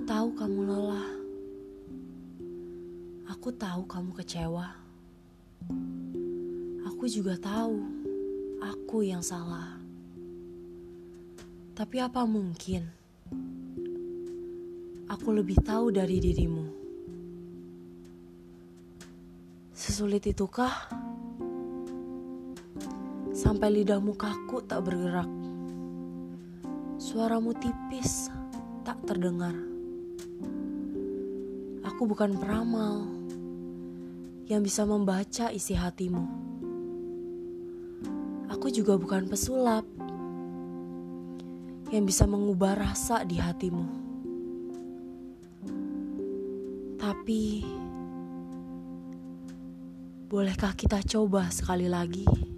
tahu kamu lelah. Aku tahu kamu kecewa. Aku juga tahu aku yang salah. Tapi apa mungkin aku lebih tahu dari dirimu? Sesulit itukah? Sampai lidahmu kaku tak bergerak. Suaramu tipis tak terdengar. Aku bukan peramal yang bisa membaca isi hatimu. Aku juga bukan pesulap yang bisa mengubah rasa di hatimu. Tapi, bolehkah kita coba sekali lagi?